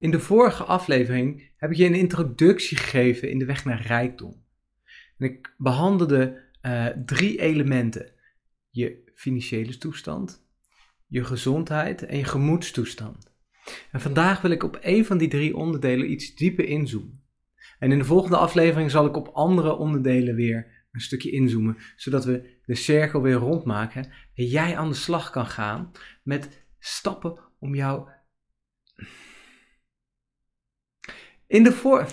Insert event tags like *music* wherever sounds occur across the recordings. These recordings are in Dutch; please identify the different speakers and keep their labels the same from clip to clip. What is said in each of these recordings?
Speaker 1: In de vorige aflevering heb ik je een introductie gegeven in de weg naar rijkdom. En ik behandelde uh, drie elementen: je financiële toestand, je gezondheid en je gemoedstoestand. En vandaag wil ik op één van die drie onderdelen iets dieper inzoomen. En in de volgende aflevering zal ik op andere onderdelen weer een stukje inzoomen, zodat we de cirkel weer rondmaken en jij aan de slag kan gaan met stappen om jou In de,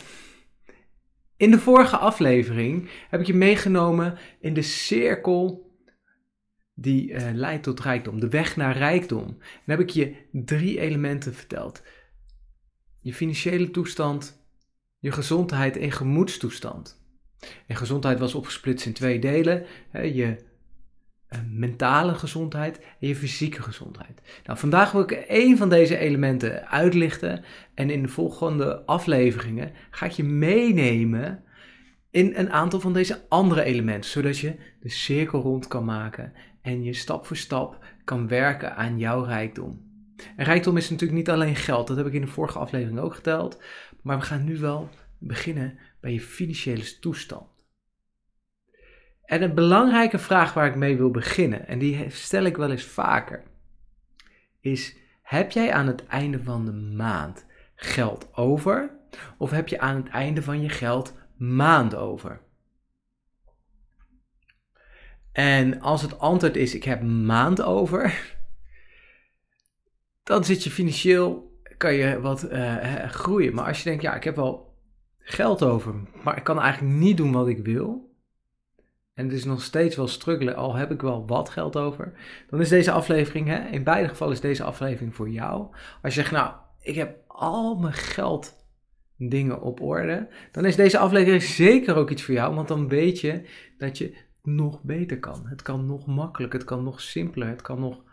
Speaker 1: in de vorige aflevering heb ik je meegenomen in de cirkel die uh, leidt tot rijkdom, de weg naar rijkdom. Dan heb ik je drie elementen verteld: je financiële toestand, je gezondheid en gemoedstoestand. En gezondheid was opgesplitst in twee delen: hè, je mentale gezondheid en je fysieke gezondheid. Nou, vandaag wil ik één van deze elementen uitlichten en in de volgende afleveringen ga ik je meenemen in een aantal van deze andere elementen, zodat je de cirkel rond kan maken en je stap voor stap kan werken aan jouw rijkdom. En rijkdom is natuurlijk niet alleen geld, dat heb ik in de vorige aflevering ook geteld, maar we gaan nu wel beginnen bij je financiële toestand. En een belangrijke vraag waar ik mee wil beginnen, en die stel ik wel eens vaker, is: heb jij aan het einde van de maand geld over? Of heb je aan het einde van je geld maand over? En als het antwoord is: ik heb maand over, *laughs* dan zit je financieel, kan je wat uh, groeien. Maar als je denkt: ja, ik heb wel geld over, maar ik kan eigenlijk niet doen wat ik wil en het is nog steeds wel struggelen, al heb ik wel wat geld over, dan is deze aflevering, hè, in beide gevallen is deze aflevering voor jou. Als je zegt, nou, ik heb al mijn geld dingen op orde, dan is deze aflevering zeker ook iets voor jou, want dan weet je dat je nog beter kan. Het kan nog makkelijker, het kan nog simpeler, het kan nog,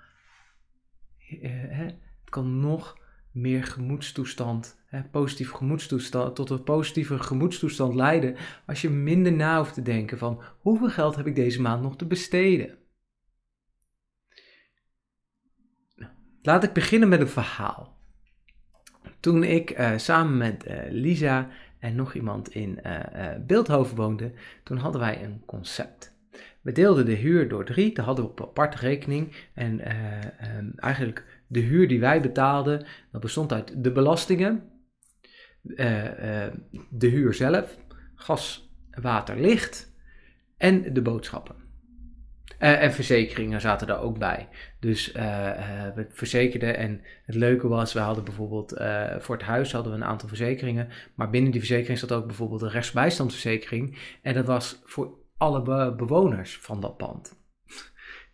Speaker 1: eh, het kan nog meer gemoedstoestand, hè, positieve gemoedstoestand, tot een positieve gemoedstoestand leiden als je minder na hoeft te denken van hoeveel geld heb ik deze maand nog te besteden. Nou, laat ik beginnen met een verhaal. Toen ik eh, samen met uh, Lisa en nog iemand in uh, Beeldhoven woonde, toen hadden wij een concept. We deelden de huur door drie, daar hadden we op aparte rekening en ehm, eigenlijk de huur die wij betaalden, dat bestond uit de belastingen, uh, uh, de huur zelf, gas, water, licht en de boodschappen. Uh, en verzekeringen zaten daar ook bij. Dus we verzekerden en het leuke was, we hadden bijvoorbeeld voor het huis hadden we een aantal verzekeringen, maar binnen die verzekering zat ook bijvoorbeeld een rechtsbijstandsverzekering en dat was voor alle bewoners van dat pand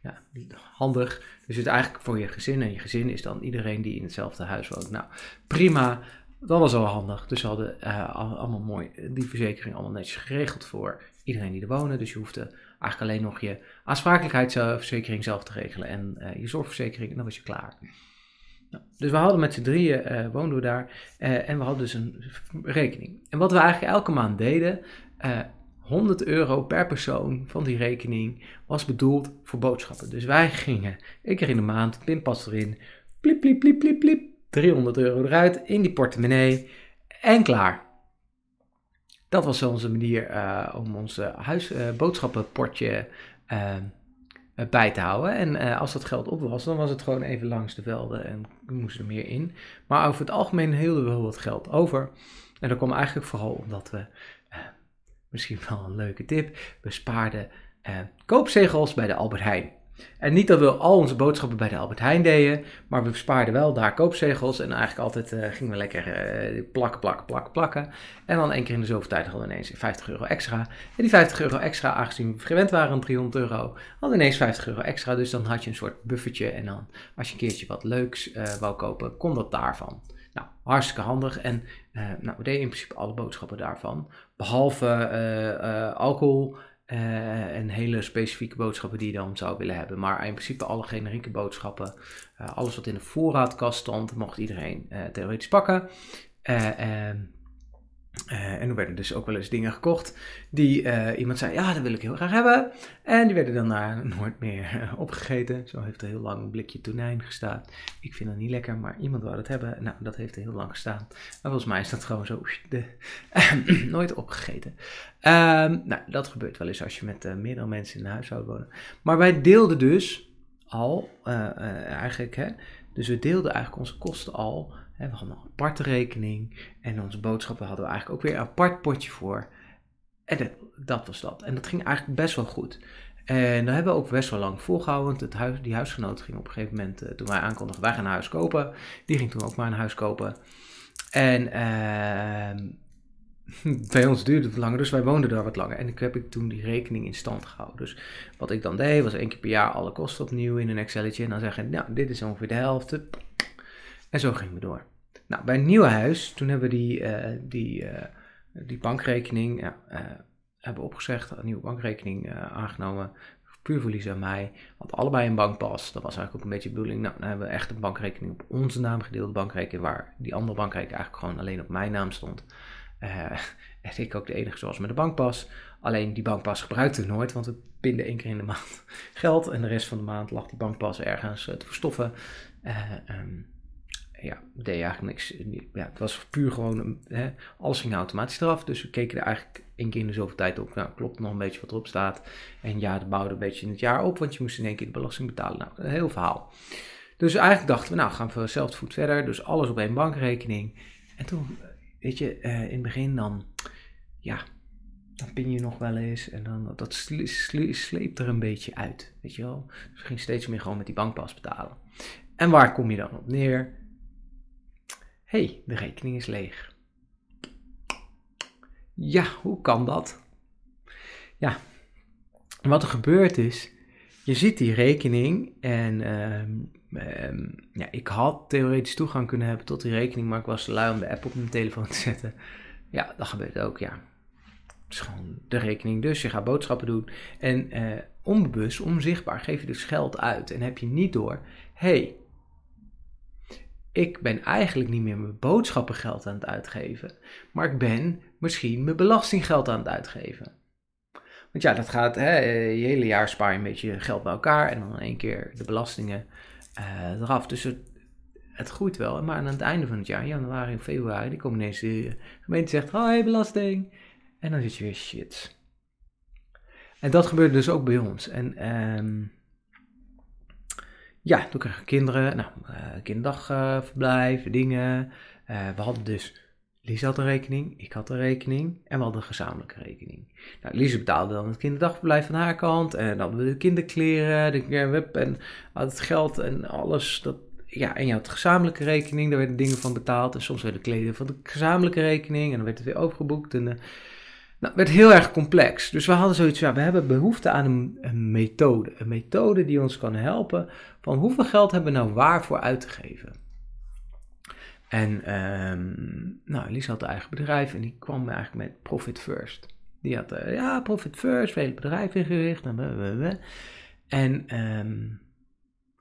Speaker 1: ja, handig. Dus het eigenlijk voor je gezin. En je gezin is dan iedereen die in hetzelfde huis woont. Nou, prima. Dat was al handig. Dus we hadden uh, allemaal mooi die verzekering allemaal netjes geregeld voor iedereen die er woonde. Dus je hoefde eigenlijk alleen nog je aansprakelijkheidsverzekering zelf te regelen en uh, je zorgverzekering en dan was je klaar. Nou, dus we hadden met z'n drieën, uh, woonden we daar en we hadden dus een rekening. En wat we eigenlijk elke maand deden, 100 euro per persoon van die rekening was bedoeld voor boodschappen. Dus wij gingen één keer in de maand, pinpas erin, pliep, pliep, pliep, pliep, pliep, 300 euro eruit in die portemonnee en klaar. Dat was onze manier uh, om ons huisboodschappenportje uh, uh, bij te houden. En als dat geld op was, dan was het gewoon even langs de velden en moesten er meer in. Maar over het algemeen hielden we wel wat geld over. En dat kwam eigenlijk vooral omdat we misschien wel een leuke tip. We spaarden eh, koopzegels bij de Albert Heijn. En niet dat we al onze boodschappen bij de Albert Heijn deden, maar we spaarden wel daar koopzegels. En eigenlijk altijd uh, gingen we lekker uh, plakken, plakken, plakken, plakken. En dan één keer in de zoveel tijd hadden we ineens 50 euro extra. En die 50 euro extra, aangezien we gewend waren aan 300 euro, hadden we ineens 50 euro extra. Dus dan had je een soort buffertje. En dan als je een keertje wat leuks uh, wou kopen, kon dat daarvan. Hartstikke handig. En uh, nou, we deden in principe alle boodschappen daarvan. Behalve uh, uh, alcohol en hele specifieke boodschappen die je dan zou willen hebben. Maar in principe alle generieke boodschappen. alles wat in de voorraadkast stond, mocht iedereen theoretisch pakken. Ehm, Uh, en er werden dus ook wel eens dingen gekocht die uh, iemand zei, ja, dat wil ik heel graag hebben. En die werden dan daar *laughs* nooit meer opgegeten. Zo heeft er heel lang een blikje tonijn gestaan. Ik vind dat niet lekker, maar iemand wou het hebben. Nou, dat heeft er heel lang gestaan. Maar volgens mij is dat gewoon zo de, *clears throat* nooit opgegeten. Um, nou, dat gebeurt wel eens als je met meerdere mensen in een huishouden wonen. Maar wij deelden dus al, eigenlijk, hè, dus we deelden eigenlijk onze kosten al we hadden een aparte rekening en onze boodschappen hadden we eigenlijk ook weer een apart potje voor. En dat, dat was dat. En dat ging eigenlijk best wel goed. En daar hebben we ook best wel lang volgehouden. Want het huis, die huisgenoot ging op een gegeven moment, uh, toen wij aankondigden, wij gaan een huis kopen. Die ging toen ook maar een huis kopen. En uh, *laughs* bij ons duurde het langer, dus wij woonden daar wat langer. En ik heb ik toen die rekening in stand gehouden. Dus wat ik dan deed, was één keer per jaar alle kosten opnieuw in een Excelletje. En dan zeggen, nou, dit is ongeveer de helft. En zo gingen we door. Nou, bij een nieuw huis, toen hebben we die, uh, die, uh, die bankrekening ja, uh, hebben opgezegd, een nieuwe bankrekening aangenomen. Puur verlies aan mij. Want allebei een bankpas. Dat was eigenlijk ook een beetje de bedoeling. Nou, dan hebben we echt een bankrekening op onze naam gedeelde bankrekening. Waar die andere bankrekening eigenlijk gewoon alleen op mijn naam stond. *laughs* en ik ook de enige zoals met de bankpas. Alleen die bankpas gebruikte ik nooit, want we pinden één keer in de maand *laughs* geld. En de rest van de maand lag die bankpas ergens te verstoffen. Um, ja, deed eigenlijk niks. Ja, het was puur gewoon, hè, alles ging automatisch eraf. Dus we keken er eigenlijk één keer in de zoveel tijd op. Nou, klopt nog een beetje wat erop staat. En ja, het bouwde een beetje in het jaar op, want je moest in één keer de belasting betalen. Nou, een heel verhaal. Dus eigenlijk dachten we, nou gaan we zelf voet verder. Dus alles op één bankrekening. En toen, weet je, uh, in het begin dan, ja, dan pin je nog wel eens. En dan, dat sleept er een beetje uit, weet je wel. Dus we gingen steeds meer gewoon met die bankpas betalen. En waar kom je dan op neer? Hey, de rekening is leeg. Ja, hoe kan dat? Ja, wat er gebeurt is, je ziet die rekening en um, um, ja, ik had theoretisch toegang kunnen hebben tot die rekening, maar ik was lui om de app op mijn telefoon te zetten. Ja, dat gebeurt ook, ja. Het is gewoon de rekening dus, je gaat boodschappen doen en uh, onbewust, onzichtbaar geef je dus geld uit en heb je niet door, hey, ik ben eigenlijk niet meer mijn boodschappengeld aan het uitgeven, maar ik ben misschien mijn belastinggeld aan het uitgeven. Want ja, dat gaat, hè, je hele jaar spaar je een beetje geld bij elkaar en dan in één keer de belastingen uh, eraf. Dus het, het groeit wel, maar aan het einde van het jaar, januari of februari, die komen ineens de gemeente zegt, hoi belasting. En dan zit je weer shit. En dat gebeurt dus ook bij ons. En um, ja, toen kregen we kinderen, nou, uh, kinderdagverblijf, dingen. Uh, we hadden dus, Lisa had een rekening, ik had een rekening en we hadden een gezamenlijke rekening. Nou, Lisa betaalde dan het kinderdagverblijf van haar kant en dan de kinderkleren, de web en het geld en alles. Dat, ja, en je had de gezamenlijke rekening, daar werden dingen van betaald en soms werden kleden van de gezamenlijke rekening en dan werd het weer overgeboekt en... Nou, het werd heel erg complex. Dus we hadden zoiets, ja, we hebben behoefte aan een, methode. Een methode die ons kan helpen van hoeveel geld hebben we nou waarvoor uit te geven. En um, nou, Lisa had een eigen bedrijf en die kwam eigenlijk met Profit First. Die had, uh, ja, Profit First, vele bedrijven ingericht en. En um,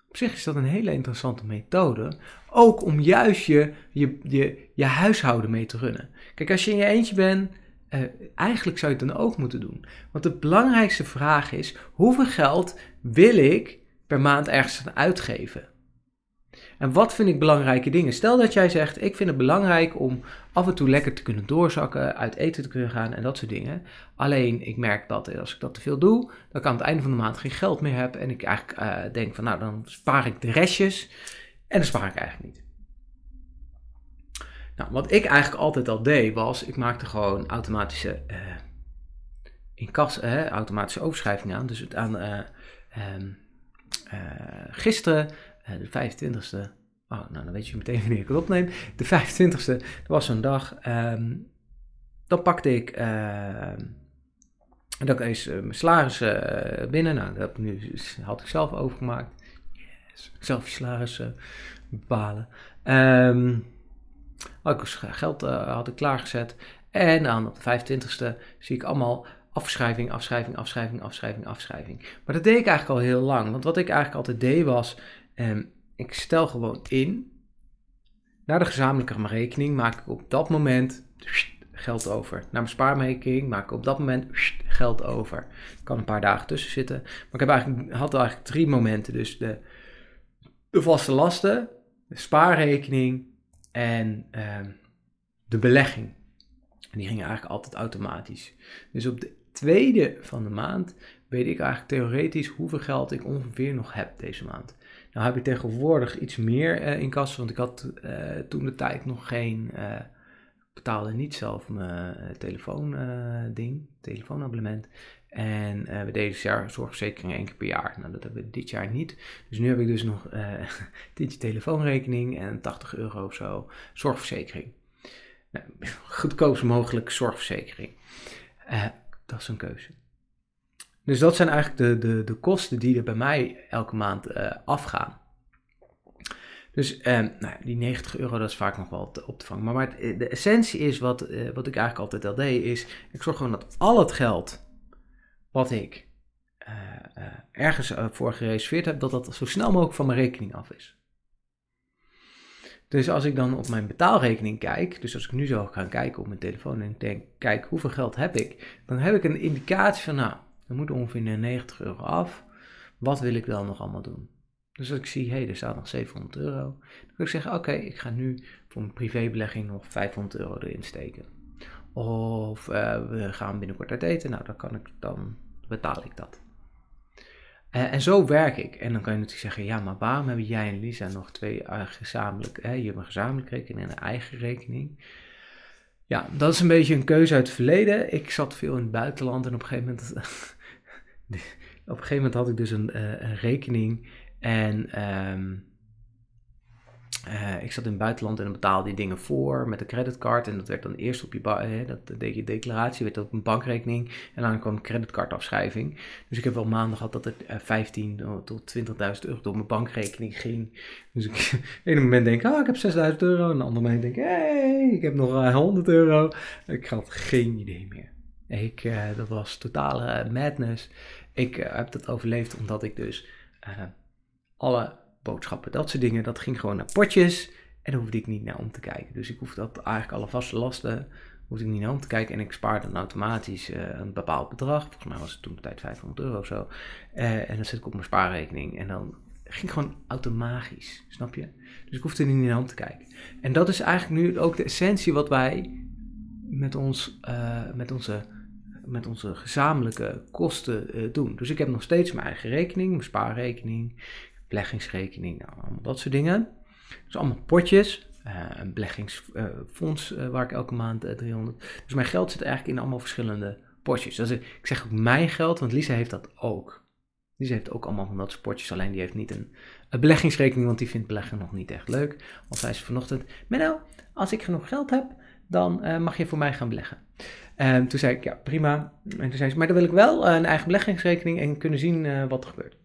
Speaker 1: op zich is dat een hele interessante methode. Ook om juist je, je, je, je huishouden mee te runnen. Kijk, als je in je eentje bent uh, eigenlijk zou je het dan ook moeten doen. Want de belangrijkste vraag is: hoeveel geld wil ik per maand ergens aan uitgeven? En wat vind ik belangrijke dingen? Stel dat jij zegt: Ik vind het belangrijk om af en toe lekker te kunnen doorzakken, uit eten te kunnen gaan en dat soort dingen. Alleen ik merk dat als ik dat te veel doe, dan kan aan het einde van de maand geen geld meer hebben. En ik eigenlijk uh, denk van nou, dan spaar ik de restjes. En dan spaar ik eigenlijk niet. Nou, wat ik eigenlijk altijd al deed was, ik maakte gewoon automatische uh, in kas, uh, automatische overschrijving aan. Dus aan uh, gisteren, de 25e, oh, nou dan weet je meteen *laughs* wanneer ik het opneem. De 25e, dat was zo'n dag. Um, dan pakte ik, dan is mijn salaris binnen. Nou, dat nu, had ik zelf overgemaakt. Yes, zelf je salaris bepalen. Um, ik geld uh, had ik klaargezet. En op de 25ste zie ik allemaal afschrijving, afschrijving, afschrijving, afschrijving, afschrijving. Maar dat deed ik eigenlijk al heel lang. Want wat ik eigenlijk altijd deed was, eh, ik stel gewoon in. Naar de gezamenlijke rekening maak ik op dat moment geld over. Naar mijn spaarrekening maak ik op dat moment geld over. Er kan een paar dagen tussen zitten. Maar ik heb eigenlijk, had eigenlijk drie momenten. Dus de, de vaste lasten, de spaarrekening en ehm, de belegging. En die gingen eigenlijk altijd automatisch. Dus op de tweede van de maand weet ik eigenlijk theoretisch hoeveel geld ik ongeveer nog heb deze maand. Nou heb ik tegenwoordig iets meer uh, in kas, want ik had uh, toen de tijd nog geen, uh, betaalde niet zelf mijn telefoonding, telefoonabonnement. En we deden jaar zorgverzekering één keer per jaar. Nou, dat hebben we dit jaar niet. Dus nu heb ik dus nog *laughs* dit telefoonrekening en 80 euro of zo zorgverzekering. Nou, *laughs* goedkoopst mogelijk zorgverzekering. dat is een keuze. Dus dat zijn eigenlijk de, de, de kosten die er bij mij elke maand uh, afgaan. Dus eh, nou, die 90 euro, dat is vaak nog wel te, op te vangen. Maar, maar de essentie is, wat, uh, wat ik eigenlijk altijd al deed, is... Ik zorg gewoon dat al het geld wat ik ergens voor gereserveerd heb... dat dat zo snel mogelijk van mijn rekening af is. Dus als ik dan op mijn betaalrekening kijk, dus als ik nu zo ga kijken op mijn telefoon en denk, kijk, hoeveel geld heb ik? Dan heb ik een indicatie van, nou, er moet ongeveer 90 euro af. Wat wil ik dan nog allemaal doen? Dus als ik zie, hé, hey, er staat nog 700 euro. Dan kan ik zeggen, oké, ik ga nu voor mijn privébelegging nog 500 euro erin steken. Of uh, we gaan binnenkort uit eten. Nou, dan, kan ik, dan betaal ik dat. Uh, en zo werk ik. En dan kan je natuurlijk zeggen, ja, maar waarom hebben jij en Lisa nog twee uh, gezamenlijk, je hebt een gezamenlijke rekening en een eigen rekening. Ja, dat is een beetje een keuze uit het verleden. Ik zat veel in het buitenland en op een gegeven moment *laughs* op een gegeven moment had ik dus een, een rekening en um, uh, ik zat in het buitenland en dan betaalde die dingen voor met een creditcard. En dat werd dan eerst op je, uh, dat deed je declaratie, werd op een bankrekening. En dan kwam creditcardafschrijving. Dus ik heb wel maanden gehad dat uh, 15 tot 20.000 euro door mijn bankrekening ging. Dus ik *laughs* op een moment denk ah, ik heb 6.000 euro. En een ander moment denk ik, hey, ik heb nog 100 euro. Ik had geen idee meer. Ik, dat was totale madness. Ik heb dat overleefd omdat ik dus alle dat soort dingen, dat ging gewoon naar potjes. En daar hoefde ik niet naar om te kijken. Dus ik hoef dat eigenlijk alle vaste lasten, hoefde ik niet naar om te kijken. En ik spaarde dan automatisch een bepaald bedrag. Volgens mij was het toen de tijd 500 euro of zo. en dan zet ik op mijn spaarrekening. En dan ging gewoon automatisch, snap je? Dus ik hoefde er niet naar om te kijken. En dat is eigenlijk nu ook de essentie wat wij met, ons, met onze met onze gezamenlijke kosten doen. Dus ik heb nog steeds mijn eigen rekening, mijn spaarrekening, beleggingsrekening, nou, allemaal dat soort dingen. Dus allemaal potjes. Uh, een beleggingsfonds uh, waar ik elke maand 300. Dus mijn geld zit eigenlijk in allemaal verschillende potjes. Dus ik zeg ook mijn geld, want Lisa heeft dat ook. Lisa heeft ook allemaal van dat soort potjes, alleen die heeft niet een, een beleggingsrekening, want die vindt beleggen nog niet echt leuk. Al zei ze vanochtend, Menno, als ik genoeg geld heb, dan mag je voor mij gaan beleggen. En toen zei ik, ja, prima. En toen zei ze, maar dan wil ik wel een eigen beleggingsrekening en kunnen zien wat er gebeurt.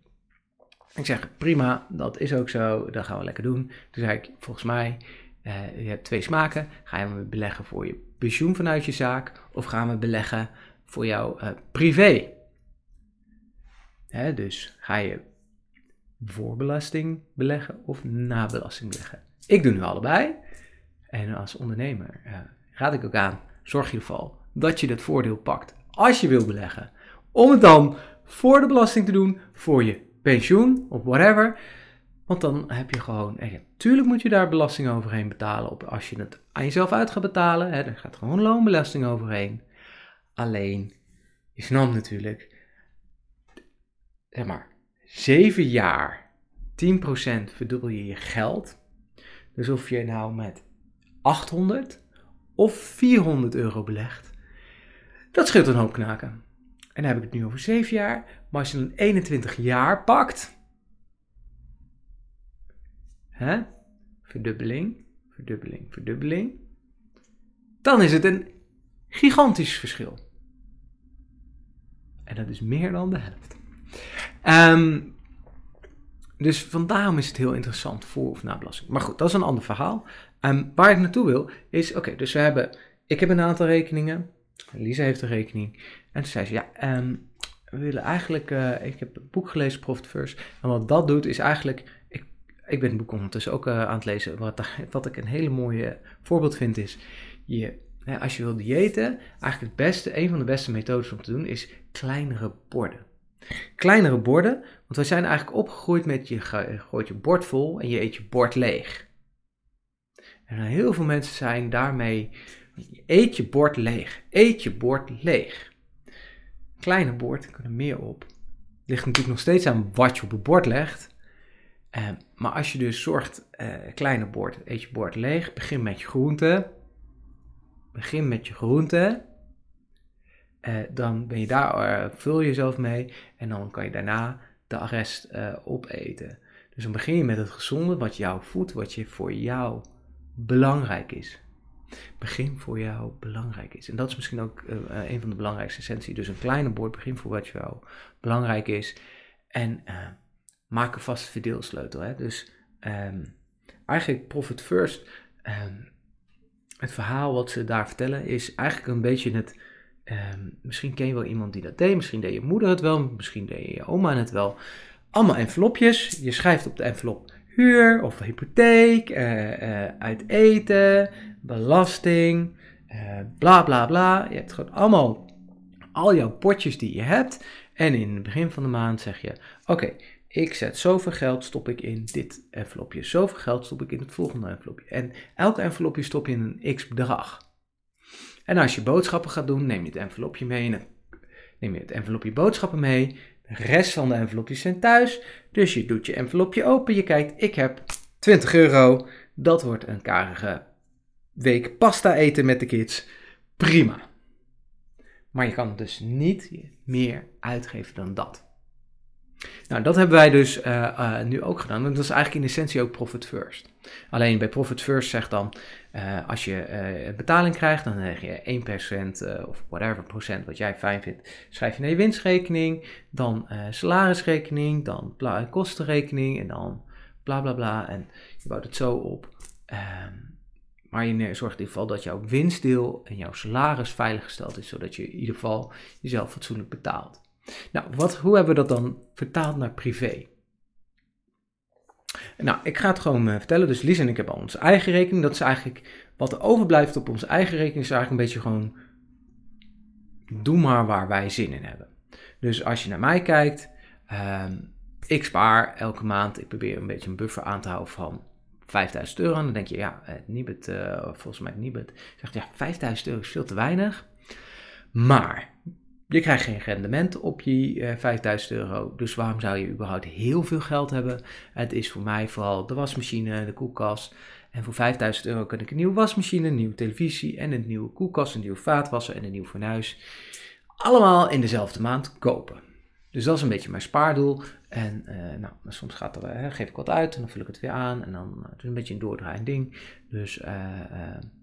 Speaker 1: Ik zeg, prima, dat is ook zo, dat gaan we lekker doen. Toen zei ik, volgens mij, uh, je hebt twee smaken. Ga je beleggen voor je pensioen vanuit je zaak of gaan we beleggen voor jouw uh, privé? Hè, dus ga je voorbelasting beleggen of nabelasting beleggen? Ik doe nu allebei. En als ondernemer raad ik ook aan, zorg in ieder geval dat je dat voordeel pakt als je wil beleggen. Om het dan voor de belasting te doen, voor je pensioen of whatever. Want dan heb je gewoon, en tuurlijk moet je daar belasting overheen betalen op, als je het aan jezelf uit gaat betalen. Hè, er gaat gewoon loonbelasting overheen. Alleen, je snapt natuurlijk, zeg maar, 7 jaar, 10% verdubbel je je geld. Dus of je nou met 800 of 400 euro belegt, dat scheelt een hoop knaken. En dan heb ik het nu over 7 jaar. Maar als je een 21 jaar pakt. Hè? Verdubbeling, verdubbeling, verdubbeling. Dan is het een gigantisch verschil. En dat is meer dan de helft. Um, dus vandaar is het heel interessant voor of na belasting. Maar goed, dat is een ander verhaal. Um, waar ik naartoe wil is, oké, dus we hebben, ik heb een aantal rekeningen. Lisa heeft een rekening. En toen zei ze, ja, um, we willen eigenlijk, uh, ik heb een boek gelezen, Profit First. En wat dat doet is eigenlijk, ik, ik ben het boek ondertussen ook uh, aan het lezen. Wat, *laughs* wat ik een hele mooie voorbeeld vind is, je hè, als je wil diëten, eigenlijk het beste, een van de beste methodes om te doen is kleinere borden. Kleinere borden, want wij zijn eigenlijk opgegroeid met je gooit je bord vol en je eet je bord leeg. En heel veel mensen zijn daarmee, eet je bord leeg, eet je bord leeg. Kleine bord, kan er meer op. Ligt natuurlijk nog steeds aan wat je op het bord legt. Uh, maar als je dus zorgt, uh, kleine bord, eet je bord leeg, begin met je groenten. Begin met je groenten. Uh, dan ben je daar, vul je jezelf mee en dan kan je daarna de rest opeten. Dus dan begin je met het gezonde, wat jou voedt, wat je voor jou belangrijk is. Begin voor jou belangrijk is. En dat is misschien ook een van de belangrijkste essenties. Dus een kleine bord, begin voor wat jou belangrijk is. En maak een vaste verdeelsleutel. Dus um, eigenlijk Profit First, um, het verhaal wat ze daar vertellen, is eigenlijk een beetje het. Um, misschien ken je wel iemand die dat deed, misschien deed je moeder het wel, misschien deed je oma het wel. Allemaal envelopjes. Je schrijft op de envelop huur of hypotheek, uh, uh, uit eten, belasting, uh, bla bla bla. Je hebt gewoon allemaal al jouw potjes die je hebt. En in het begin van de maand zeg je: Oké, ik zet zoveel geld stop ik in dit envelopje. Zoveel geld stop ik in het volgende envelopje. En elk envelopje stop je in een x bedrag. En als je boodschappen gaat doen, neem je het envelopje mee. En neem je het envelopje boodschappen mee. De rest van de envelopjes zijn thuis. Dus je doet je envelopje open. Je kijkt, ik heb 20 euro. Dat wordt een karige week pasta eten met de kids. Prima. Maar je kan dus niet meer uitgeven dan dat. Nou, dat hebben wij dus uh, uh, nu ook gedaan. En dat is eigenlijk in essentie ook Profit First. Alleen bij Profit First zegt dan, uh, als je betaling krijgt, dan zeg je 1% of whatever procent wat jij fijn vindt, schrijf je naar je winstrekening, dan salarisrekening, dan kostenrekening en dan bla bla bla. En je bouwt het zo op. Ehm, maar je zorgt in ieder geval dat jouw winstdeel en jouw salaris veiliggesteld is, zodat je in ieder geval jezelf fatsoenlijk betaalt. Nou, wat, hoe hebben we dat dan vertaald naar privé? Nou, ik ga het gewoon uh, vertellen. Dus Lies en ik hebben onze eigen rekening. Dat is eigenlijk wat er overblijft op onze eigen rekening. Is eigenlijk een beetje gewoon. Doe maar waar wij zin in hebben. Dus als je naar mij kijkt. Uh, ik spaar elke maand. Ik probeer een beetje een buffer aan te houden van 5000 euro. Dan denk je, ja, uh, Nibet, uh, volgens mij Nibet, zegt ja, 5000 euro is veel te weinig. Maar je krijgt geen rendement op je uh, eh, 5000 euro. Dus waarom zou je überhaupt heel veel geld hebben? Het is voor mij vooral de wasmachine, de koelkast. En voor 5000 euro kan ik een nieuwe wasmachine, een nieuwe televisie en een nieuwe koelkast, een nieuwe vaatwasser en een nieuw fornuis. Allemaal in dezelfde maand kopen. Dus dat is een beetje mijn spaardoel. En uh, nou, soms gaat er, uh, geef ik wat uit en dan vul ik het weer aan. En dan het is een beetje een doordraaiend ding. Dus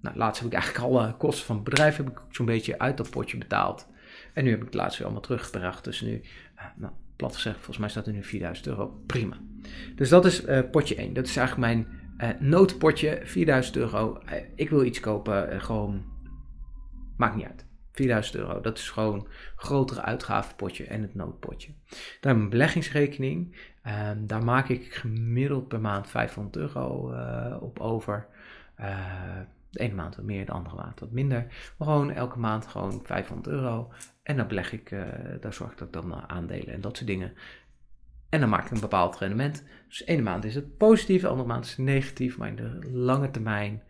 Speaker 1: nou, laatst heb ik eigenlijk alle kosten van het bedrijf heb ik zo'n beetje uit dat potje betaald. En nu heb ik het laatst weer allemaal teruggebracht. Dus nu, uh, nou, plat gezegd, volgens mij staat er nu 4000 euro. Prima. Dus dat is uh, potje 1. Dat is eigenlijk mijn uh, noodpotje. 4000 euro. ik wil iets kopen. gewoon, maakt niet uit. 4000 euro. Dat is gewoon grotere uitgavenpotje en het noodpotje. Dan een beleggingsrekening. Ehm, daar maak ik gemiddeld per maand 500 euro op over. De ene maand wat meer, de andere maand wat minder. Maar gewoon elke maand gewoon 500 euro. En dan beleg ik, uh, daar zorg ik dat dan aandelen en dat soort dingen. En dan maak ik een bepaald rendement. Dus de ene maand is het positief, de andere maand is het negatief. Maar in de lange termijn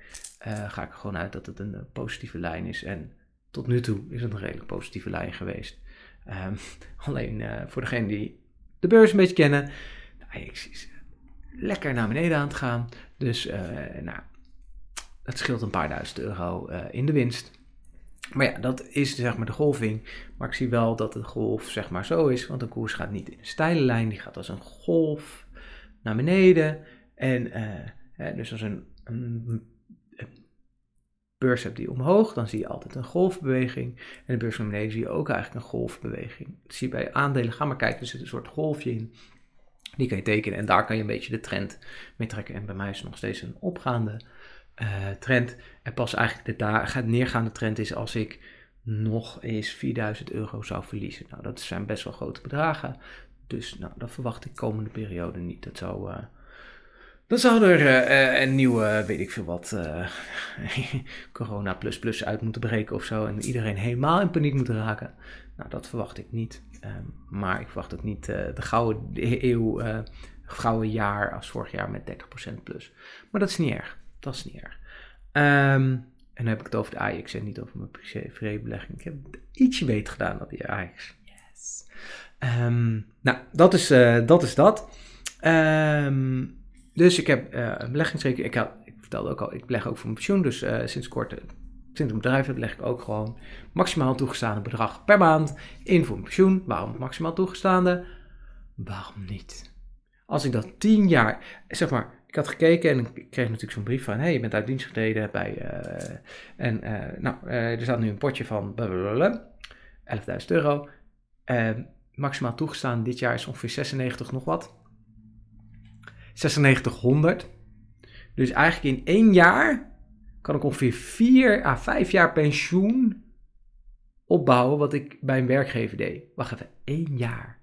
Speaker 1: uh, ga ik gewoon uit dat het een positieve lijn is. En tot nu toe is het een redelijk positieve lijn geweest. Um, *laughs* alleen voor degenen die de beurs een beetje kennen. Nou, ik zie lekker naar beneden aan het gaan. Dus nou, het scheelt een paar duizend euro uh, in de winst. Maar ja, dat is zeg maar de golving. Maar ik zie wel dat de golf zeg maar zo is. Want de koers gaat niet in een steile lijn. Die gaat als een golf naar beneden. En uh, dus als een, een, een, beurs hebt die omhoog, dan zie je altijd een golfbeweging. En de beurs naar beneden zie je ook eigenlijk een golfbeweging. Dat zie je bij aandelen. Ga maar kijken, er zit een soort golfje in. Die kan je tekenen en daar kan je een beetje de trend mee trekken. En bij mij is het nog steeds een opgaande uh, trend. En pas eigenlijk de gaat neergaande trend is als ik nog eens 4000 euro zou verliezen. Nou, dat zijn best wel grote bedragen. Dus nou, dat verwacht ik komende periode niet. Dat zou, uh, Dan zou er uh, een nieuwe, weet ik veel wat, *laughs* corona plus plus uit moeten breken of zo. En iedereen helemaal in paniek moeten raken. Nou, dat verwacht ik niet. Um, maar ik verwacht ook niet de gouden eeuw, gouden jaar als vorig jaar met 30% plus. Maar dat is niet erg. Dat is niet erg. Um, en dan heb ik het over de Ajax en niet over mijn privé-belegging. Ik heb het ietsje beter gedaan dan die Ajax. Yes. Um, nou, dat is dat. Is dat. Um, dus ik heb uh, een beleggingsrekening. Ik, ik, vertelde ook al, ik beleg ook voor mijn pensioen. Dus uh, sinds kort, sinds een bedrijf heb, leg ik ook gewoon maximaal toegestaande bedrag per maand in voor mijn pensioen. Waarom maximaal toegestaande? Waarom niet? Als ik dat tien jaar, zeg maar, ik had gekeken en ik kreeg natuurlijk zo'n brief van: hey, je bent uit dienst getreden bij. Uh, en nou, er staat nu een potje van 11.000 euro. maximaal toegestaan dit jaar is ongeveer 96 nog wat. 9600. Dus eigenlijk in één jaar kan ik ongeveer 4 à 5 jaar pensioen opbouwen wat ik bij een werkgever deed. Wacht even, één jaar.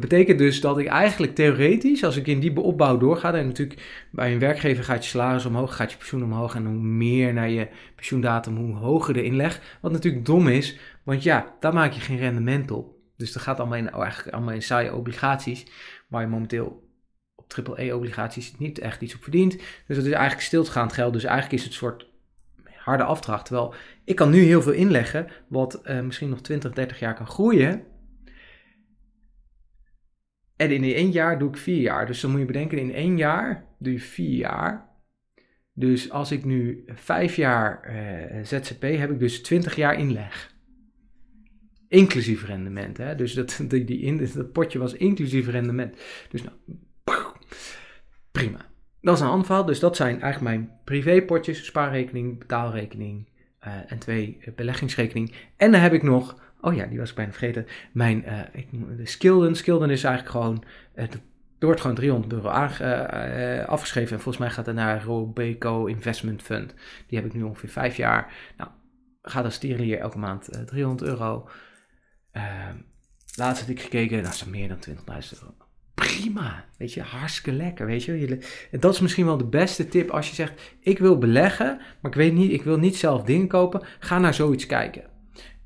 Speaker 1: Dat betekent dus dat ik eigenlijk theoretisch, als ik in die opbouw doorga, en natuurlijk bij een werkgever gaat je salaris omhoog, gaat je pensioen omhoog en hoe meer naar je pensioendatum, hoe hoger de inleg. Wat natuurlijk dom is, want ja, daar maak je geen rendement op. Dus dat gaat allemaal in, oh, eigenlijk allemaal in saaie obligaties, waar je momenteel triple-E-obligaties niet echt iets op verdient. Dus dat is eigenlijk stilgaand geld. Dus eigenlijk is het een soort harde afdracht. Terwijl ik kan nu heel veel inleggen, wat uh, misschien nog 20, 30 jaar kan groeien. En in één jaar doe ik vier jaar. Dus dan moet je bedenken, in één jaar doe je vier jaar. Dus als ik nu vijf jaar uh, ZZP heb ik dus 20 jaar inleg. Inclusief rendement. Hè? Dus dat, *laughs* die, die in, dat potje was inclusief rendement. Dus nou, *laughs* Prima. Dat is een ander Dus dat zijn eigenlijk mijn privépotjes, spaarrekening, betaalrekening uh, en twee uh, beleggingsrekening. En dan heb ik nog, oh ja, die was ik bijna vergeten, mijn uh, ik, de Skilden. Skilden is eigenlijk gewoon, het wordt gewoon 300 euro afgeschreven. En volgens mij gaat het naar Robeco Investment Fund. Die heb ik nu ongeveer vijf jaar. Nou, gaat als hier elke maand 300 euro. laatst heb ik gekeken, dat is meer dan 20.000 euro prima. Weet je, hartstikke lekker. Weet je, dat is misschien wel de beste tip als je zegt: Ik wil beleggen, maar ik weet niet, ik wil niet zelf dingen kopen. Ga naar zoiets kijken.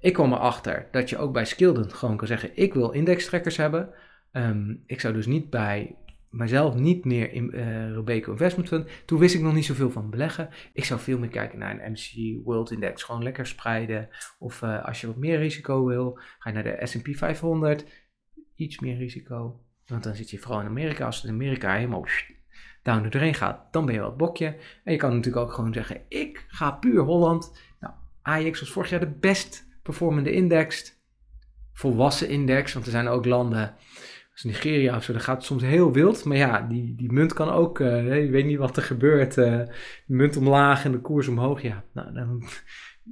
Speaker 1: Ik kom erachter dat je ook bij Skilden gewoon kan zeggen: Ik wil indextrekkers hebben. Ehm, ik zou dus niet bij mijzelf niet meer in uh, Robeco Investment Fund. Toen wist ik nog niet zoveel van beleggen. Ik zou veel meer kijken naar een MC World Index. Gewoon lekker spreiden. Of uh, als je wat meer risico wil, ga je naar de S&P 500. Iets meer risico. Want dan zit je vooral in Amerika. Als het Amerika helemaal down doorheen gaat, dan ben je wel het bokje. En je kan natuurlijk ook gewoon zeggen, ik ga puur Holland. Nou, Ajax was vorig jaar de best performende index. Volwassen index, want er zijn ook landen als Nigeria of zo, dan gaat soms heel wild. Maar ja, die, die munt kan ook, uh, je weet niet wat er gebeurt. Uh, de munt omlaag en de koers omhoog. Ja, nou, *laughs*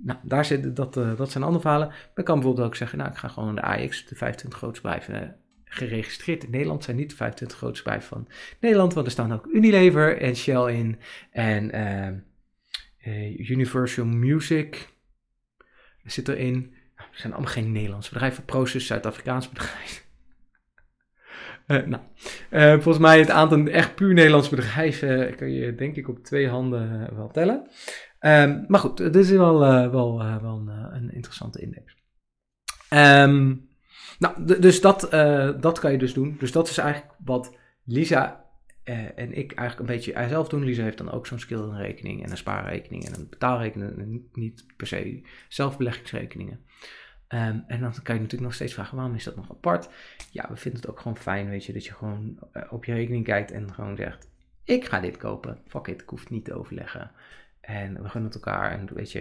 Speaker 1: nou daar zit, dat, uh, dat zijn andere verhalen. Dan kan bijvoorbeeld ook zeggen, nou, ik ga gewoon de Ajax, de 25 grootste blijven geregistreerd in Nederland. zijn niet de 25 grootste bedrijven van Nederland, want er staan ook Unilever en Shell in. En Universal Music zit erin. Nou, er zijn allemaal geen Nederlandse bedrijven. Proces, Zuid-Afrikaans bedrijf. Uh, *laughs* nou, uh, volgens mij het aantal echt puur Nederlandse bedrijven kan je denk ik op twee handen wel tellen. Um, maar goed, dit is wel, wel, wel een, interessante index. Um, nou, dus dat, dat kan je dus doen. Dus dat is eigenlijk wat Lisa uh, en ik eigenlijk een beetje zelf doen. Lisa heeft dan ook zo'n skillrekening en een spaarrekening en een betaalrekening. En niet per se zelfbeleggingsrekeningen. Um, en dan kan je natuurlijk nog steeds vragen, waarom is dat nog apart? Ja, we vinden het ook gewoon fijn, weet je, dat je gewoon uh, op je rekening kijkt en gewoon zegt, ik ga dit kopen. Fuck it, ik hoef het niet te overleggen. En we gunnen het elkaar en weet je,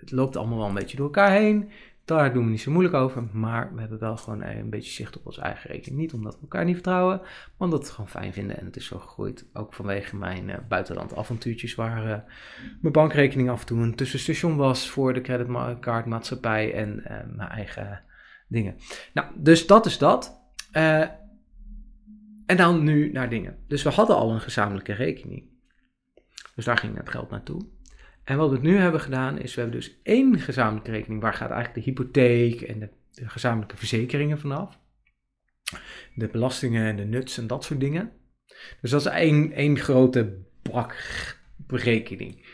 Speaker 1: het loopt allemaal wel een beetje door elkaar heen. Daar doen we niet zo moeilijk over, maar we hebben wel gewoon een beetje zicht op onze eigen rekening. Niet omdat we elkaar niet vertrouwen, maar omdat we het gewoon fijn vinden. En het is zo gegroeid, ook vanwege mijn uh, buitenlandavontuurtjes, waar uh, mijn bankrekening af en toe een tussenstation was voor de creditcardmaatschappij en uh, mijn eigen dingen. Nou, dus dat is dat. en dan nu naar dingen. Dus we hadden al een gezamenlijke rekening. Dus daar ging het geld naartoe. En wat we nu hebben gedaan is, we hebben dus één gezamenlijke rekening, waar gaat eigenlijk de hypotheek en de, gezamenlijke verzekeringen vanaf. De belastingen en de nuts en dat soort dingen. Dus dat is één, één grote bak rekening.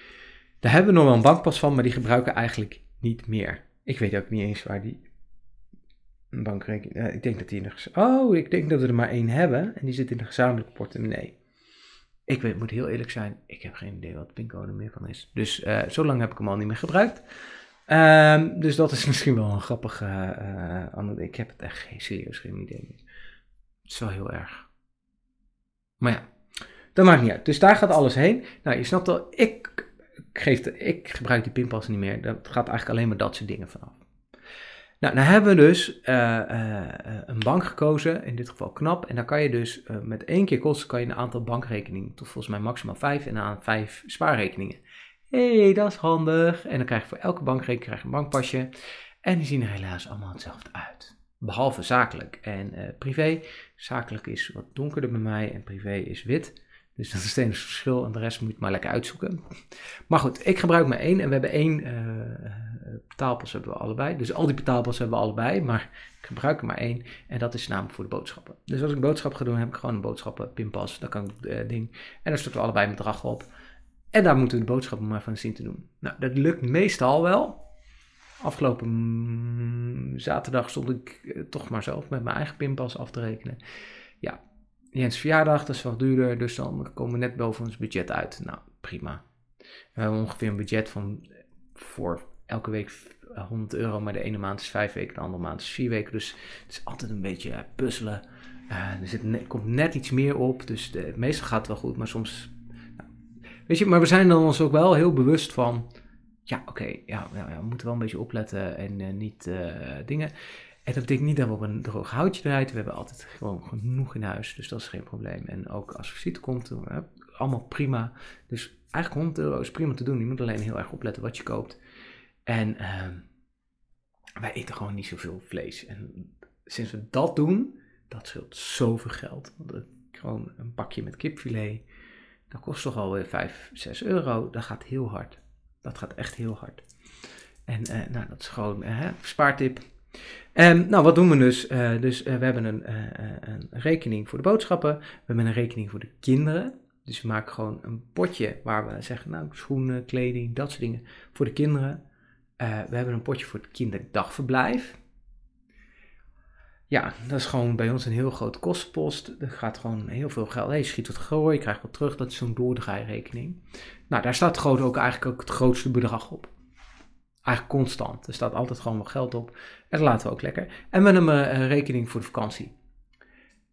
Speaker 1: Daar hebben we nog wel een bankpas van, maar die gebruiken we eigenlijk niet meer. Ik weet ook niet eens waar die bankrekening... Uh, ik denk dat die de... Oh, ik denk dat we er maar één hebben. En die zit in de gezamenlijke portemonnee. Ik weet, moet heel eerlijk zijn, ik heb geen idee wat de pincode meer van is. Dus uh, zo lang heb ik hem al niet meer gebruikt. Um, dus dat is *laughs* misschien wel een grappige... Uh, ik heb het echt geen, serieus geen idee meer. Het is wel heel erg. Maar ja, dat maakt niet uit. Dus daar gaat alles heen. Nou, je snapt al, ik, geef de, ik gebruik die pinpas niet meer. Dat gaat eigenlijk alleen maar dat soort dingen vanaf. Nou, dan hebben we dus uh, uh, een bank gekozen, in dit geval KNAP. En dan kan je dus uh, met één keer kosten kan je een aantal bankrekeningen, tot volgens mij maximaal vijf, en aan vijf spaarrekeningen. Hé, hey, dat is handig. En dan krijg je voor elke bankrekening krijg je een bankpasje. En die zien er helaas allemaal hetzelfde uit. Behalve zakelijk en privé. Zakelijk is wat donkerder bij mij en privé is wit. Dus dat is het enige verschil en de rest moet je maar lekker uitzoeken. Maar goed, ik gebruik maar één en we hebben één uh, betaalpas hebben we allebei. Dus al die betaalpas hebben we allebei, maar ik gebruik er maar één en dat is namelijk voor de boodschappen. Dus als ik boodschap ga doen, heb ik gewoon een boodschappen pinpas, dan kan ik uh, ding en dan starten we allebei met bedrag op. En daar moeten we de boodschappen maar van zien te doen. Nou, dat lukt meestal wel. Afgelopen mm, zaterdag stond ik toch maar zelf met mijn eigen pinpas af te rekenen. Ja, Jens verjaardag, dat is wel duurder, dus dan komen we net boven ons budget uit. Nou, prima. We hebben ongeveer een budget van voor elke week 100 euro, maar de ene maand is vijf weken, de andere maand is vier weken. Dus het is altijd een beetje puzzelen. Uh, er zit komt net iets meer op, dus de, meestal gaat het wel goed, maar soms... Nou, weet je, maar we zijn dan ons ook wel heel bewust van... Ja, oké, ja, ja, we moeten wel een beetje opletten en uh, niet dingen. En dat betekent niet dat we op een droog houtje draaien. We hebben altijd gewoon genoeg in huis, dus dat is geen probleem. En ook als visite komt, uh, allemaal prima. Dus eigenlijk 100 euro is prima te doen. Je moet alleen heel erg opletten wat je koopt. En uh, wij eten gewoon niet zoveel vlees. En sinds we dat doen, dat scheelt zoveel geld. Gewoon een pakje met kipfilet, dat kost toch alweer 5, 6 euro. Dat gaat heel hard. Dat gaat echt heel hard. En uh, nou, dat is gewoon uh, spaartip Um, nou, wat doen we dus? Uh, dus uh, we hebben een, uh, een, rekening voor de boodschappen. We hebben een rekening voor de kinderen. Dus we maken gewoon een potje waar we zeggen, nou, schoenen, kleding, dat soort dingen voor de kinderen. we hebben een potje voor het kinderdagverblijf. Ja, dat is gewoon bij ons een heel grote kostenpost. Er gaat gewoon heel veel geld. Hey, je schiet wat gooi, je krijgt wat terug. Dat is zo'n doordraairekening. Nou, daar staat gewoon ook eigenlijk ook het grootste bedrag op. Eigenlijk constant. Er staat altijd gewoon wat geld op. En dat laten we ook lekker. En we hebben een rekening voor de vakantie.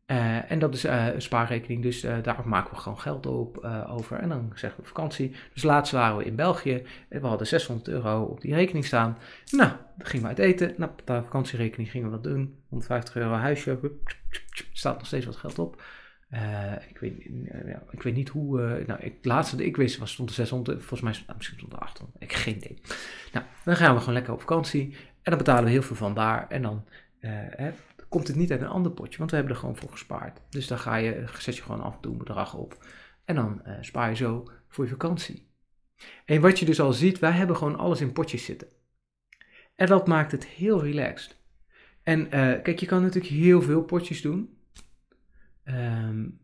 Speaker 1: Uh, en dat is uh, een spaarrekening, dus daar maken we gewoon geld op, over. En dan zeggen we vakantie. Dus laatst waren we in België. En we hadden 600 euro op die rekening staan. Nou, dan gingen we uit eten. Nou, op de vakantierekening gingen we wat doen. 150 euro huisje. Staat nog steeds wat geld op. Uh, ik, weet, ja, ik weet niet hoe. Uh, nou, het laatste dat ik wist was stond er 600. Volgens mij nou, misschien stond er 800. Ik geen idee. Nou, dan gaan we gewoon lekker op vakantie. En dan betalen we heel veel van daar. En dan hè, komt het niet uit een ander potje, want we hebben er gewoon voor gespaard. Dus dan ga je, zet je gewoon af en toe een bedrag op. En dan spaar je zo voor je vakantie. En wat je dus al ziet, wij hebben gewoon alles in potjes zitten. En dat maakt het heel relaxed. En kijk, je kan natuurlijk heel veel potjes doen. Um,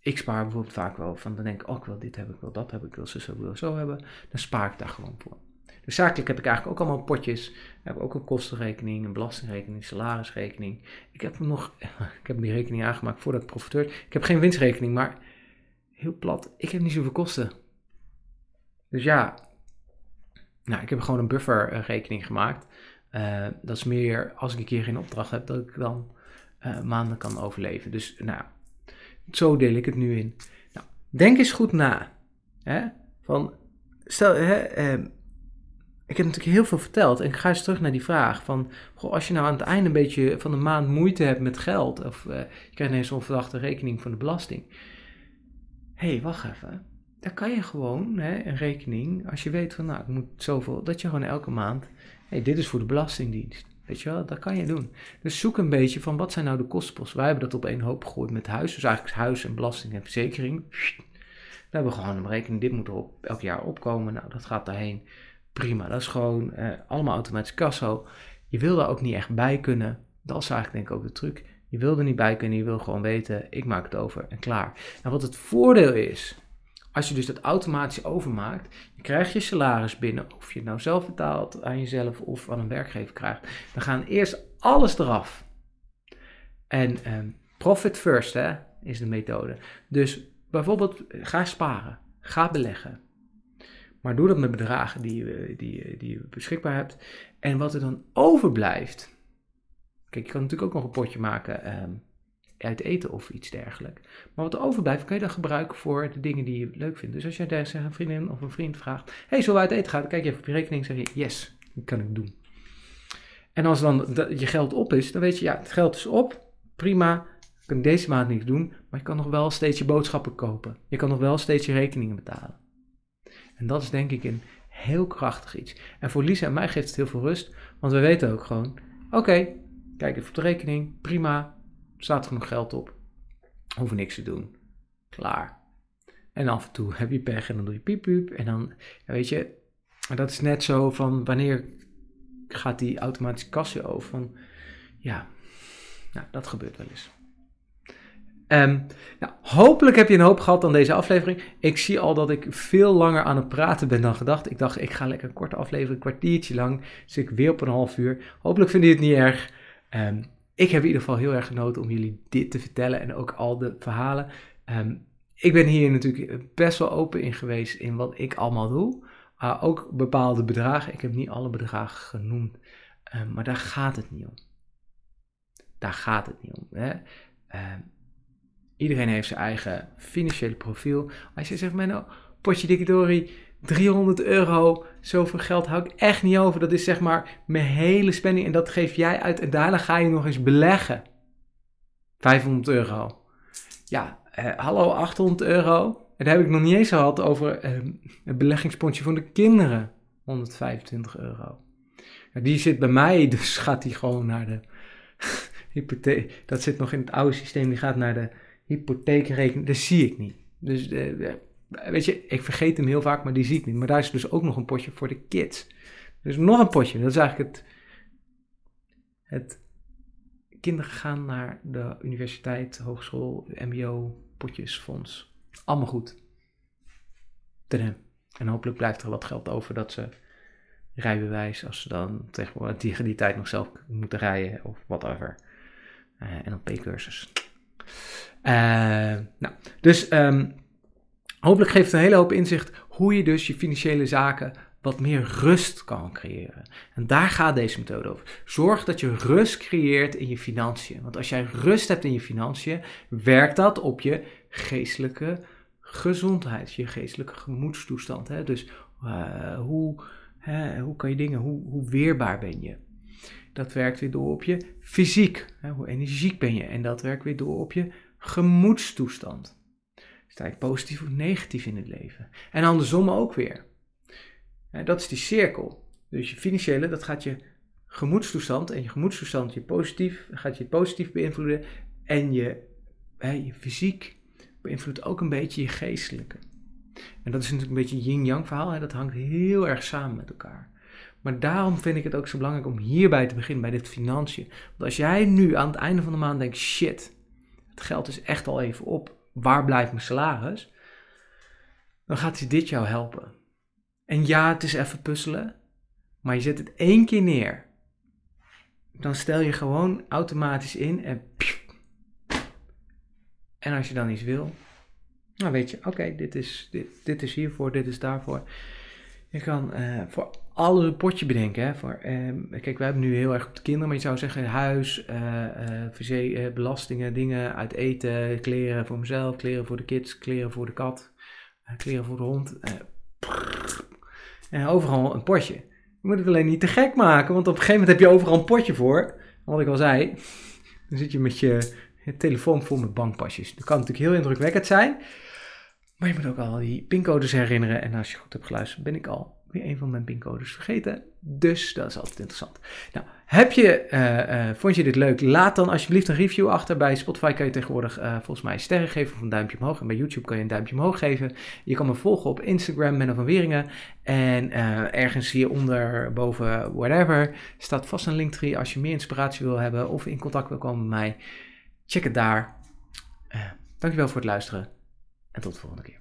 Speaker 1: ik spaar bijvoorbeeld vaak wel van, dan denk ik, oh, ik wil dit hebben, ik wil dat hebben, ik wil zo, ik wil zo hebben. Dan spaar ik daar gewoon voor. Dus zakelijk heb ik eigenlijk ook allemaal potjes. Ik heb ook een kostenrekening, een belastingrekening, salarisrekening. Ik heb nog, *laughs* ik heb die rekening aangemaakt voordat ik profiteur. Ik heb geen winstrekening, maar heel plat, ik heb niet zoveel kosten. Dus ja, nou, ik heb gewoon een bufferrekening gemaakt. Uh, dat is meer als ik een keer geen opdracht heb, dat ik dan uh, maanden kan overleven. Dus nou, zo deel ik het nu in. Nou, denk eens goed na. Hè? Van, stel, hè, eh, ik heb natuurlijk heel veel verteld en ik ga eens terug naar die vraag van, goh, als je nou aan het einde een beetje van de maand moeite hebt met geld, of uh, je krijgt ineens een verdachte rekening van de belasting. Hé, hey, wacht even. Dan kan je gewoon hè, een rekening, als je weet van, nou, ik moet zoveel, dat je gewoon elke maand, hé, hey, dit is voor de Belastingdienst. Weet je wel, dat kan je doen. Dus zoek een beetje van wat zijn nou de kostenposten. Wij hebben dat op één hoop gegooid met huis. Dus eigenlijk huis en belasting en verzekering. Dan hebben we gewoon een berekening. Dit moet er elk jaar opkomen. Nou, dat gaat daarheen. Prima. Dat is gewoon eh, allemaal automatisch kasso. Je wil daar ook niet echt bij kunnen. Dat is eigenlijk denk ik ook de truc. Je wil er niet bij kunnen, je wil gewoon weten, ik maak het over en klaar. En wat het voordeel is, als je dus dat automatisch overmaakt, je krijgt je salaris binnen, of je het nou zelf betaalt aan jezelf of aan een werkgever krijgt, dan gaan eerst alles eraf. En um, profit first hè, is de methode. Dus bijvoorbeeld ga sparen, ga beleggen. Maar doe dat met bedragen die je, die, die je beschikbaar hebt. En wat er dan overblijft. Kijk, je kan natuurlijk ook nog een potje maken um, uit eten of iets dergelijks. Maar wat er overblijft, kan je dan gebruiken voor de dingen die je leuk vindt. Dus als jij daar een vriendin of een vriend vraagt: Hey, zullen we uit eten gaan? Dan kijk je even op je rekening en zeg je: Yes, dat kan ik doen. En als dan je geld op is, dan weet je: Ja, het geld is op. Prima. Ik kan deze maand niks doen. Maar je kan nog wel steeds je boodschappen kopen. Je kan nog wel steeds je rekeningen betalen. En dat is denk ik een heel krachtig iets. En voor Lisa en mij geeft het heel veel rust, want we weten ook gewoon: oké, kijk even op de rekening, prima, staat genoeg geld op, hoeven niks te doen, klaar. En af en toe heb je pech en dan doe je piep piep en dan, weet je, dat is net zo van wanneer gaat die automatische kasje over van, ja, nou, dat gebeurt wel eens. Um, nou, hopelijk heb je een hoop gehad aan deze aflevering. Ik zie al dat ik veel langer aan het praten ben dan gedacht. Ik dacht, ik ga lekker een korte aflevering, een kwartiertje lang. Dus ik weer op een half uur. Hopelijk vind je het niet erg. Um, ik heb in ieder geval heel erg genoten om jullie dit te vertellen en ook al de verhalen. Um, ik ben hier natuurlijk best wel open in geweest in wat ik allemaal doe. Uh, ook bepaalde bedragen. Ik heb niet alle bedragen genoemd. maar daar gaat het niet om. Daar gaat het niet om. Hè? Iedereen heeft zijn eigen financiële profiel. Als je zegt, nou, potje dikidori, 300 euro, zoveel geld hou ik echt niet over. Dat is zeg maar mijn hele spending en dat geef jij uit en daarna ga je nog eens beleggen. 500 euro. Ja, eh, hallo, 800 euro. En daar heb ik nog niet eens gehad over eh, een beleggingspotje voor de kinderen. 125 euro. Die zit bij mij, *laughs* dus gaat die gewoon naar de *laughs* hypotheek. Dat zit nog in het oude systeem, die gaat naar de hypotheekrekening, dat zie ik niet. Dus uh, weet je, ik vergeet hem heel vaak, maar die zie ik niet. Maar daar is dus ook nog een potje voor de kids. Dus nog een potje. Dat is eigenlijk het, het kinderen gaan naar de universiteit, hogeschool, mbo, potjesfonds. Allemaal goed. Tadam. En hopelijk blijft er wat geld over dat ze rijbewijs, als ze dan tegenwoordig tegen die tijd nog zelf moeten rijden of whatever. Uh, en dan P-cursus. Uh, nou, dus um, hopelijk geeft het een hele hoop inzicht hoe je dus je financiële zaken wat meer rust kan creëren. En daar gaat deze methode over. Zorg dat je rust creëert in je financiën. Want als jij rust hebt in je financiën, werkt dat op je geestelijke gezondheid, je geestelijke gemoedstoestand. Hè? Dus uh, hoe, hè, hoe kan je dingen, hoe, hoe weerbaar ben je? Dat werkt weer door op je fysiek. Hè? Hoe energiek ben je? En dat werkt weer door op je gemoedstoestand. Je positief of negatief in het leven? En andersom ook weer. Dat is die cirkel. Dus je financiële, dat gaat je gemoedstoestand. En je gemoedstoestand je positief, gaat je positief beïnvloeden. En je, hè, je fysiek beïnvloedt ook een beetje je geestelijke. En dat is natuurlijk een beetje een yin-yang verhaal. Hè? Dat hangt heel erg samen met elkaar. Maar daarom vind ik het ook zo belangrijk om hierbij te beginnen, bij dit financiën. Want als jij nu aan het einde van de maand denkt, shit, het geld is echt al even op, waar blijft mijn salaris? Dan gaat dit jou helpen. En ja, het is even puzzelen, maar je zet het één keer neer. Dan stel je gewoon automatisch in en. En als je dan iets wil, dan weet je, oké, dit, is, dit, dit is hiervoor, dit is daarvoor. Je kan uh, voor alles een potje bedenken. Hè, voor, uh, kijk, we hebben nu heel erg op de kinderen, maar je zou zeggen huis, uh, belastingen, dingen uit eten, kleren voor mezelf, kleren voor de kids, kleren voor de kat, kleren voor de hond. en overal een potje. Je moet het alleen niet te gek maken, want op een gegeven moment heb je overal een potje voor. Wat ik al zei, dan zit je met je, je telefoon vol met bankpasjes. Dat kan natuurlijk heel indrukwekkend zijn. Maar je moet ook al die pincodes herinneren. En als je goed hebt geluisterd, ben ik al weer een van mijn pincodes vergeten. Dus dat is altijd interessant. Nou, heb je, uh, uh, vond je dit leuk? Laat dan alsjeblieft een review achter. Bij Spotify kan je tegenwoordig uh, volgens mij sterren geven of een duimpje omhoog. En bij YouTube kan je een duimpje omhoog geven. Je kan me volgen op Instagram, Menno van Weringen. En ergens hieronder, boven, whatever, staat vast een linktree als je meer inspiratie wil hebben of in contact wil komen met mij. check het daar. dankjewel voor het luisteren en tot de volgende keer.